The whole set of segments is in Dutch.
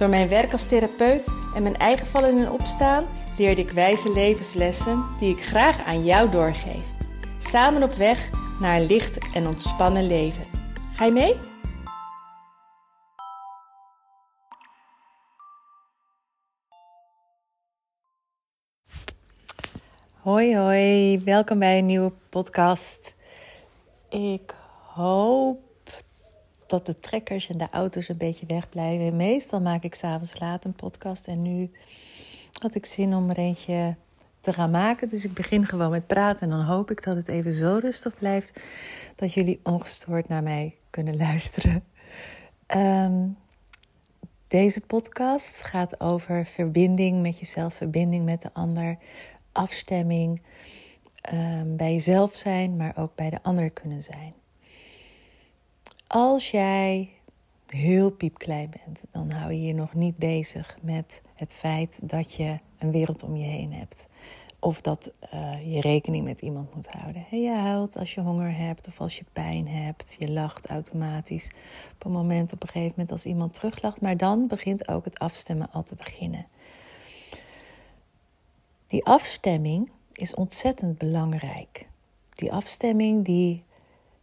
Door mijn werk als therapeut en mijn eigen vallen en opstaan leerde ik wijze levenslessen die ik graag aan jou doorgeef. Samen op weg naar een licht en ontspannen leven. Ga je mee? Hoi hoi, welkom bij een nieuwe podcast. Ik hoop dat de trekkers en de auto's een beetje wegblijven. Meestal maak ik s'avonds laat een podcast en nu had ik zin om er eentje te gaan maken. Dus ik begin gewoon met praten en dan hoop ik dat het even zo rustig blijft dat jullie ongestoord naar mij kunnen luisteren. Ehm, deze podcast gaat over verbinding met jezelf, verbinding met de ander, afstemming, um, bij jezelf zijn, maar ook bij de ander kunnen zijn. Als jij heel piepklein bent, dan hou je je nog niet bezig met het feit dat je een wereld om je heen hebt. Of dat uh, je rekening met iemand moet houden. Je huilt als je honger hebt of als je pijn hebt. Je lacht automatisch op een moment, op een gegeven moment als iemand teruglacht. Maar dan begint ook het afstemmen al te beginnen. Die afstemming is ontzettend belangrijk. Die afstemming die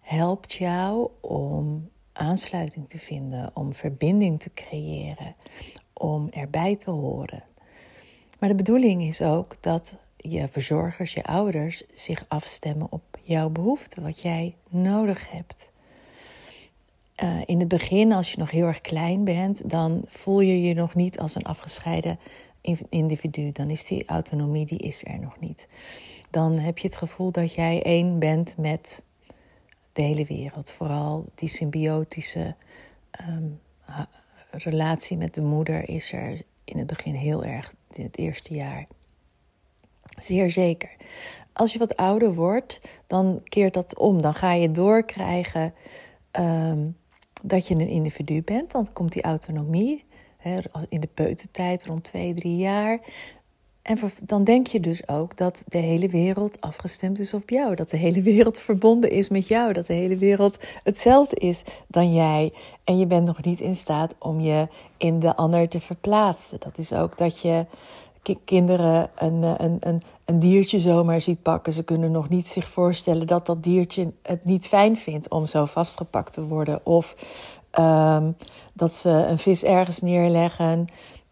helpt jou om aansluiting te vinden, om verbinding te creëren, om erbij te horen. Maar de bedoeling is ook dat je verzorgers, je ouders zich afstemmen op jouw behoeften, wat jij nodig hebt. Uh, in het begin, als je nog heel erg klein bent, dan voel je je nog niet als een afgescheiden individu. Dan is die autonomie, die is er nog niet. Dan heb je het gevoel dat jij één bent met de hele wereld. Vooral die symbiotische um, relatie met de moeder is er in het begin heel erg, in het eerste jaar. Zeer zeker. Als je wat ouder wordt, dan keert dat om. Dan ga je doorkrijgen um, dat je een individu bent. Dan komt die autonomie. in de peutertijd, rond twee, drie jaar, en dan denk je dus ook dat de hele wereld afgestemd is op jou. Dat de hele wereld verbonden is met jou. Dat de hele wereld hetzelfde is dan jij. En je bent nog niet in staat om je in de ander te verplaatsen. Dat is ook dat je kinderen een, een, een, een diertje zomaar ziet pakken. Ze kunnen nog niet zich voorstellen dat dat diertje het niet fijn vindt om zo vastgepakt te worden. Of um, dat ze een vis ergens neerleggen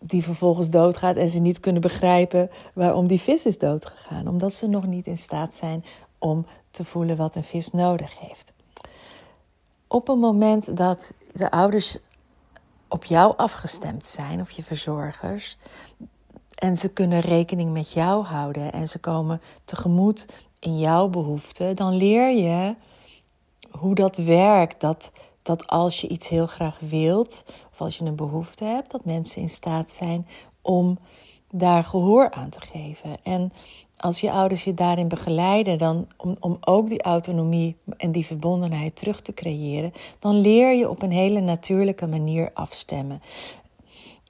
die vervolgens doodgaat en ze niet kunnen begrijpen waarom die vis is doodgegaan. Omdat ze nog niet in staat zijn om te voelen wat een vis nodig heeft. Op het moment dat de ouders op jou afgestemd zijn, of je verzorgers, en ze kunnen rekening met jou houden en ze komen tegemoet in jouw behoeften, dan leer je hoe dat werkt. Dat, dat als je iets heel graag wilt, of als je een behoefte hebt, dat mensen in staat zijn om daar gehoor aan te geven. En als je ouders je daarin begeleiden, dan om, om ook die autonomie en die verbondenheid terug te creëren, dan leer je op een hele natuurlijke manier afstemmen.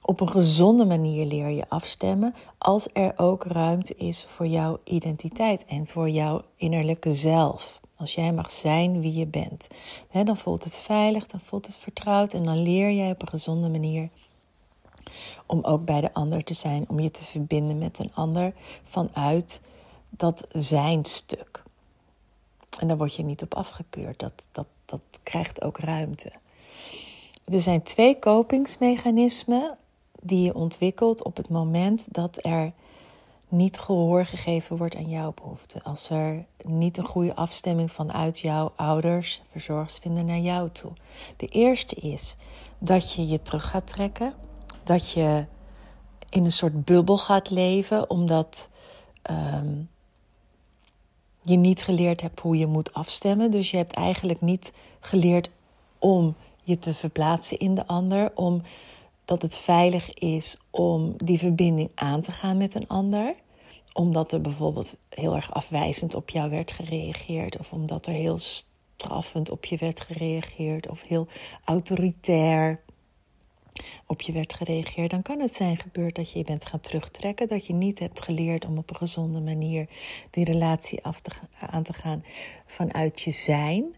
Op een gezonde manier leer je afstemmen als er ook ruimte is voor jouw identiteit en voor jouw innerlijke zelf. Als jij mag zijn wie je bent, dan voelt het veilig, dan voelt het vertrouwd en dan leer jij op een gezonde manier om ook bij de ander te zijn, om je te verbinden met een ander vanuit dat zijn stuk. En daar word je niet op afgekeurd, dat, dat, dat krijgt ook ruimte. Er zijn twee kopingsmechanismen die je ontwikkelt op het moment dat er niet gehoor gegeven wordt aan jouw behoeften. Als er niet een goede afstemming vanuit jouw ouders, verzorgers vinden naar jou toe. De eerste is dat je je terug gaat trekken. Dat je in een soort bubbel gaat leven, omdat um, je niet geleerd hebt hoe je moet afstemmen. Dus je hebt eigenlijk niet geleerd om je te verplaatsen in de ander, om dat het veilig is om die verbinding aan te gaan met een ander. Omdat er bijvoorbeeld heel erg afwijzend op jou werd gereageerd. Of omdat er heel straffend op je werd gereageerd. Of heel autoritair op je werd gereageerd. Dan kan het zijn gebeurd dat je je bent gaan terugtrekken. Dat je niet hebt geleerd om op een gezonde manier die relatie aan te gaan vanuit je zijn.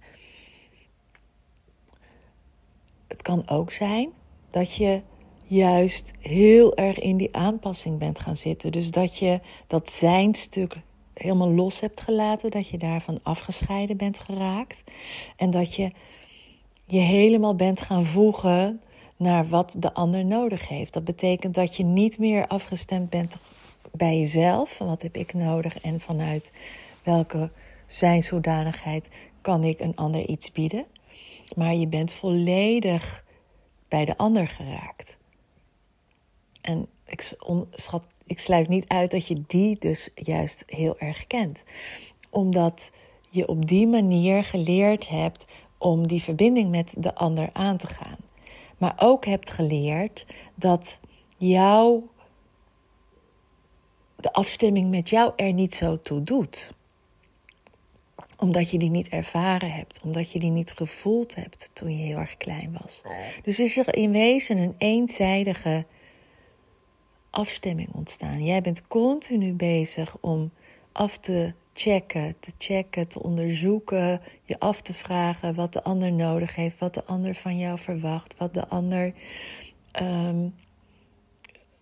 Het kan ook zijn dat je juist heel erg in die aanpassing bent gaan zitten. Dus dat je dat zijn stuk helemaal los hebt gelaten, dat je daarvan afgescheiden bent geraakt en dat je je helemaal bent gaan voegen naar wat de ander nodig heeft. Dat betekent dat je niet meer afgestemd bent bij jezelf, wat heb ik nodig en vanuit welke zijnshoedanigheid kan ik een ander iets bieden, maar je bent volledig bij de ander geraakt. En ik, schat, ik sluit niet uit dat je die dus juist heel erg kent. Omdat je op die manier geleerd hebt om die verbinding met de ander aan te gaan. Maar ook hebt geleerd dat jou, de afstemming met jou er niet zo toe doet omdat je die niet ervaren hebt, omdat je die niet gevoeld hebt toen je heel erg klein was. Dus is er in wezen een eenzijdige afstemming ontstaan. Jij bent continu bezig om af te checken, te checken, te onderzoeken, je af te vragen wat de ander nodig heeft, wat de ander van jou verwacht, wat de ander um,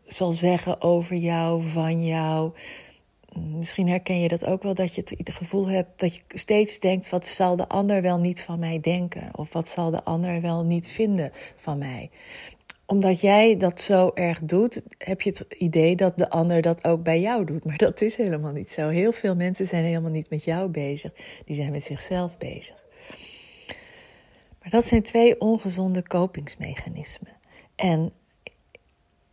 zal zeggen over jou, van jou. Misschien herken je dat ook wel, dat je het gevoel hebt dat je steeds denkt: wat zal de ander wel niet van mij denken? Of wat zal de ander wel niet vinden van mij? Omdat jij dat zo erg doet, heb je het idee dat de ander dat ook bij jou doet. Maar dat is helemaal niet zo. Heel veel mensen zijn helemaal niet met jou bezig, die zijn met zichzelf bezig. Maar dat zijn twee ongezonde kopingsmechanismen. En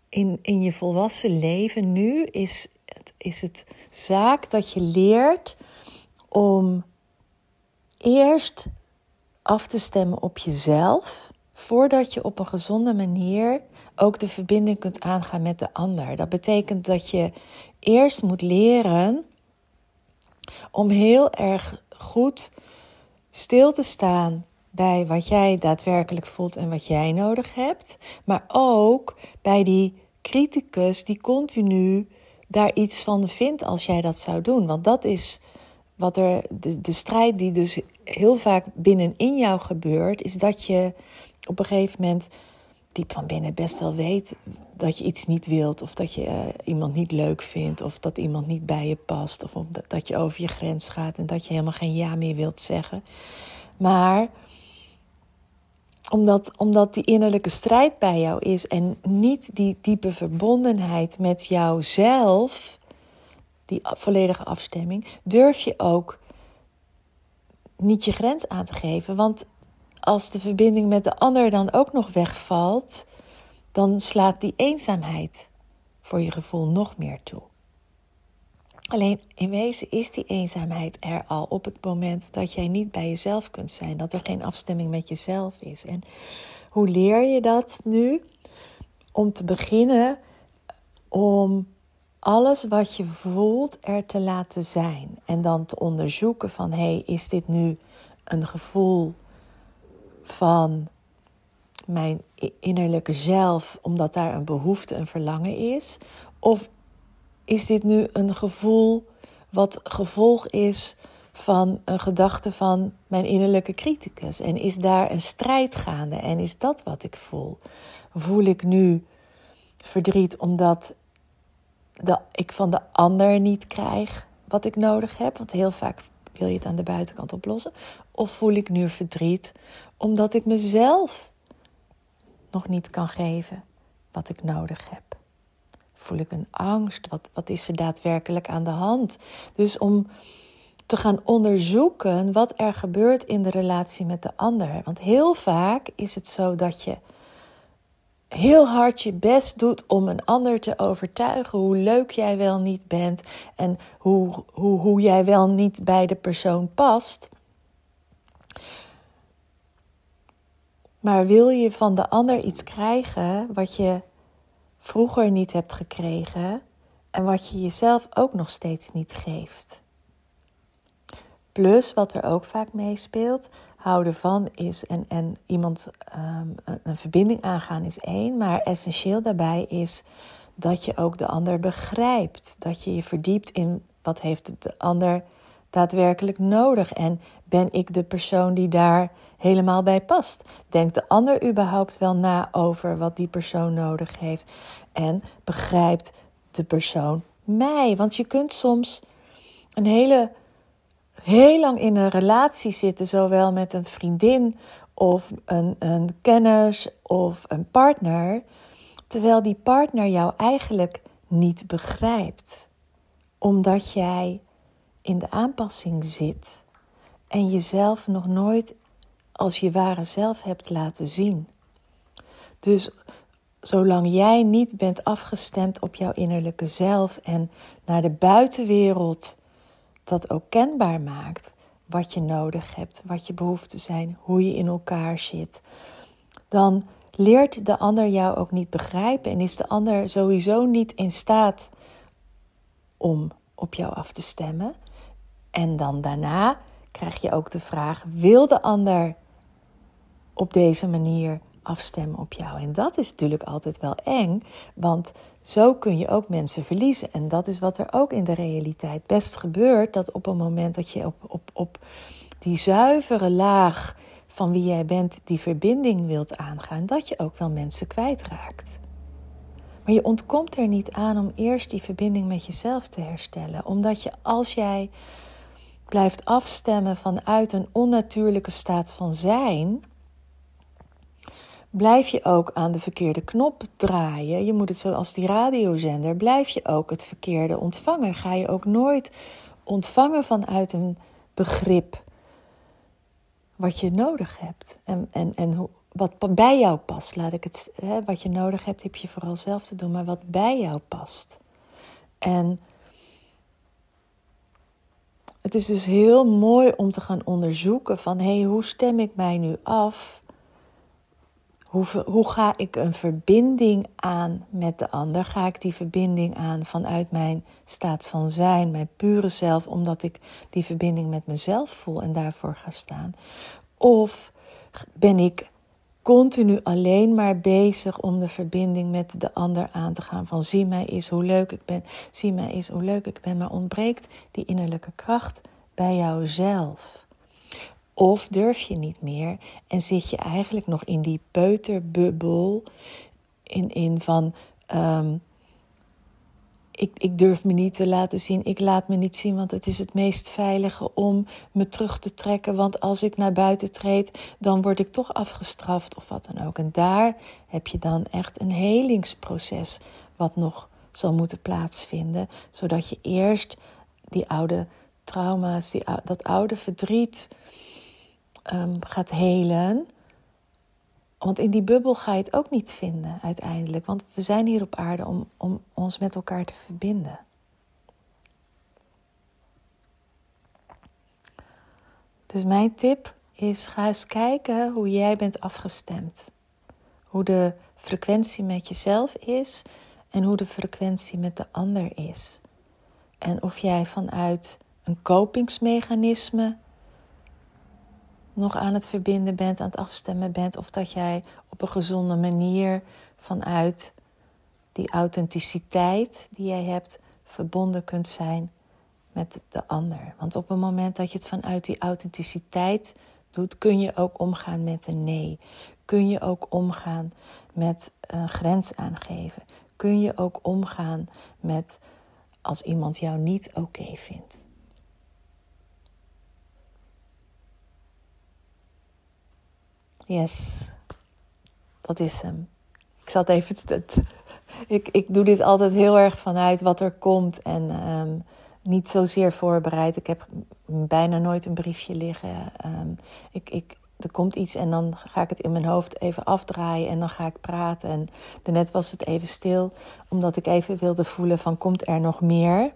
in, in je volwassen leven nu is het, is het zaak dat je leert om eerst af te stemmen op jezelf, voordat je op een gezonde manier ook de verbinding kunt aangaan met de ander. Dat betekent dat je eerst moet leren om heel erg goed stil te staan bij wat jij daadwerkelijk voelt en wat jij nodig hebt, maar ook bij die criticus die continu daar iets van vindt als jij dat zou doen. Want dat is wat er, de, de strijd die dus heel vaak binnenin jou gebeurt, is dat je op een gegeven moment diep van binnen best wel weet dat je iets niet wilt, of dat je uh, iemand niet leuk vindt, of dat iemand niet bij je past, of dat je over je grens gaat en dat je helemaal geen ja meer wilt zeggen. Maar omdat, omdat die innerlijke strijd bij jou is en niet die diepe verbondenheid met jouzelf, die volledige afstemming, durf je ook niet je grens aan te geven. Want als de verbinding met de ander dan ook nog wegvalt, dan slaat die eenzaamheid voor je gevoel nog meer toe. Alleen in wezen is die eenzaamheid er al op het moment dat jij niet bij jezelf kunt zijn, dat er geen afstemming met jezelf is. En hoe leer je dat nu? Om te beginnen om alles wat je voelt er te laten zijn. En dan te onderzoeken van hé, hey, is dit nu een gevoel van mijn innerlijke zelf, omdat daar een behoefte, een verlangen is? Of is dit nu een gevoel wat gevolg is van een gedachte van mijn innerlijke criticus? En is daar een strijd gaande? En is dat wat ik voel? Voel ik nu verdriet omdat ik van de ander niet krijg wat ik nodig heb? Want heel vaak wil je het aan de buitenkant oplossen. Of voel ik nu verdriet omdat ik mezelf nog niet kan geven wat ik nodig heb? Voel ik een angst? Wat, wat is er daadwerkelijk aan de hand? Dus om te gaan onderzoeken wat er gebeurt in de relatie met de ander. Want heel vaak is het zo dat je heel hard je best doet om een ander te overtuigen hoe leuk jij wel niet bent en hoe, hoe, hoe jij wel niet bij de persoon past. Maar wil je van de ander iets krijgen wat je vroeger niet hebt gekregen en wat je jezelf ook nog steeds niet geeft? Plus, wat er ook vaak meespeelt, houden van is en, en iemand ehm, een verbinding aangaan is één, maar essentieel daarbij is dat je ook de ander begrijpt. Dat je je verdiept in wat heeft de ander daadwerkelijk nodig en ben ik de persoon die daar helemaal bij past? Denkt de ander überhaupt wel na over wat die persoon nodig heeft? En begrijpt de persoon mij? Want je kunt soms een hele heel lang in een relatie zitten, zowel met een vriendin of een, een kennis of een partner, terwijl die partner jou eigenlijk niet begrijpt, omdat jij in de aanpassing zit en jezelf nog nooit als je ware zelf hebt laten zien. Dus zolang jij niet bent afgestemd op jouw innerlijke zelf en naar de buitenwereld dat ook kenbaar maakt wat je nodig hebt, wat je behoeften zijn, hoe je in elkaar zit, dan leert de ander jou ook niet begrijpen en is de ander sowieso niet in staat om op jou af te stemmen. En dan daarna krijg je ook de vraag: wil de ander op deze manier afstemmen op jou. En dat is natuurlijk altijd wel eng, want zo kun je ook mensen verliezen. En dat is wat er ook in de realiteit best gebeurt: dat op een moment dat je op, op, op die zuivere laag van wie jij bent, die verbinding wilt aangaan, dat je ook wel mensen kwijtraakt. Maar je ontkomt er niet aan om eerst die verbinding met jezelf te herstellen, omdat je als jij blijft afstemmen vanuit een onnatuurlijke staat van zijn, blijf je ook aan de verkeerde knop draaien. Je moet het zoals die radiozender, blijf je ook het verkeerde ontvangen. Ga je ook nooit ontvangen vanuit een begrip wat je nodig hebt. En, en, en wat bij jou past, laat ik het, hè, wat je nodig hebt, heb je vooral zelf te doen, maar wat bij jou past. En het is dus heel mooi om te gaan onderzoeken van hé, hey, hoe stem ik mij nu af hoe, hoe ga ik een verbinding aan met de ander? Ga ik die verbinding aan vanuit mijn staat van zijn, mijn pure zelf, omdat ik die verbinding met mezelf voel en daarvoor ga staan? Of ben ik continu alleen maar bezig om de verbinding met de ander aan te gaan. Van zie mij eens hoe leuk ik ben, zie mij eens hoe leuk ik ben. Maar ontbreekt die innerlijke kracht bij jouzelf? Of durf je niet meer en zit je eigenlijk nog in die peuterbubbel, in, in van um, ik, ik durf me niet te laten zien, ik laat me niet zien, want het is het meest veilige om me terug te trekken. Want als ik naar buiten treed, dan word ik toch afgestraft of wat dan ook. En daar heb je dan echt een helingsproces wat nog zal moeten plaatsvinden, zodat je eerst die oude trauma's, die, dat oude verdriet um, gaat helen. Want in die bubbel ga je het ook niet vinden uiteindelijk. Want we zijn hier op aarde om, om ons met elkaar te verbinden. Dus mijn tip is: ga eens kijken hoe jij bent afgestemd. Hoe de frequentie met jezelf is en hoe de frequentie met de ander is. En of jij vanuit een kopingsmechanisme nog aan het verbinden bent, aan het afstemmen bent, of dat jij op een gezonde manier vanuit die authenticiteit die jij hebt, verbonden kunt zijn met de ander. Want op het moment dat je het vanuit die authenticiteit doet, kun je ook omgaan met een nee. Kun je ook omgaan met een grens aangeven. Kun je ook omgaan met als iemand jou niet oké vindt. Yes, dat is hem. Ik zat even. Te, ik, ik doe dit altijd heel erg vanuit wat er komt en um, niet zozeer voorbereid. Ik heb bijna nooit een briefje liggen. Um, ik, ik, er komt iets en dan ga ik het in mijn hoofd even afdraaien en dan ga ik praten. En daarnet was het even stil, omdat ik even wilde voelen van komt er nog meer?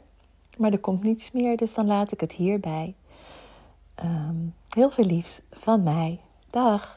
Maar er komt niets meer, dus dan laat ik het hierbij. Um, heel veel liefs van mij. Dag.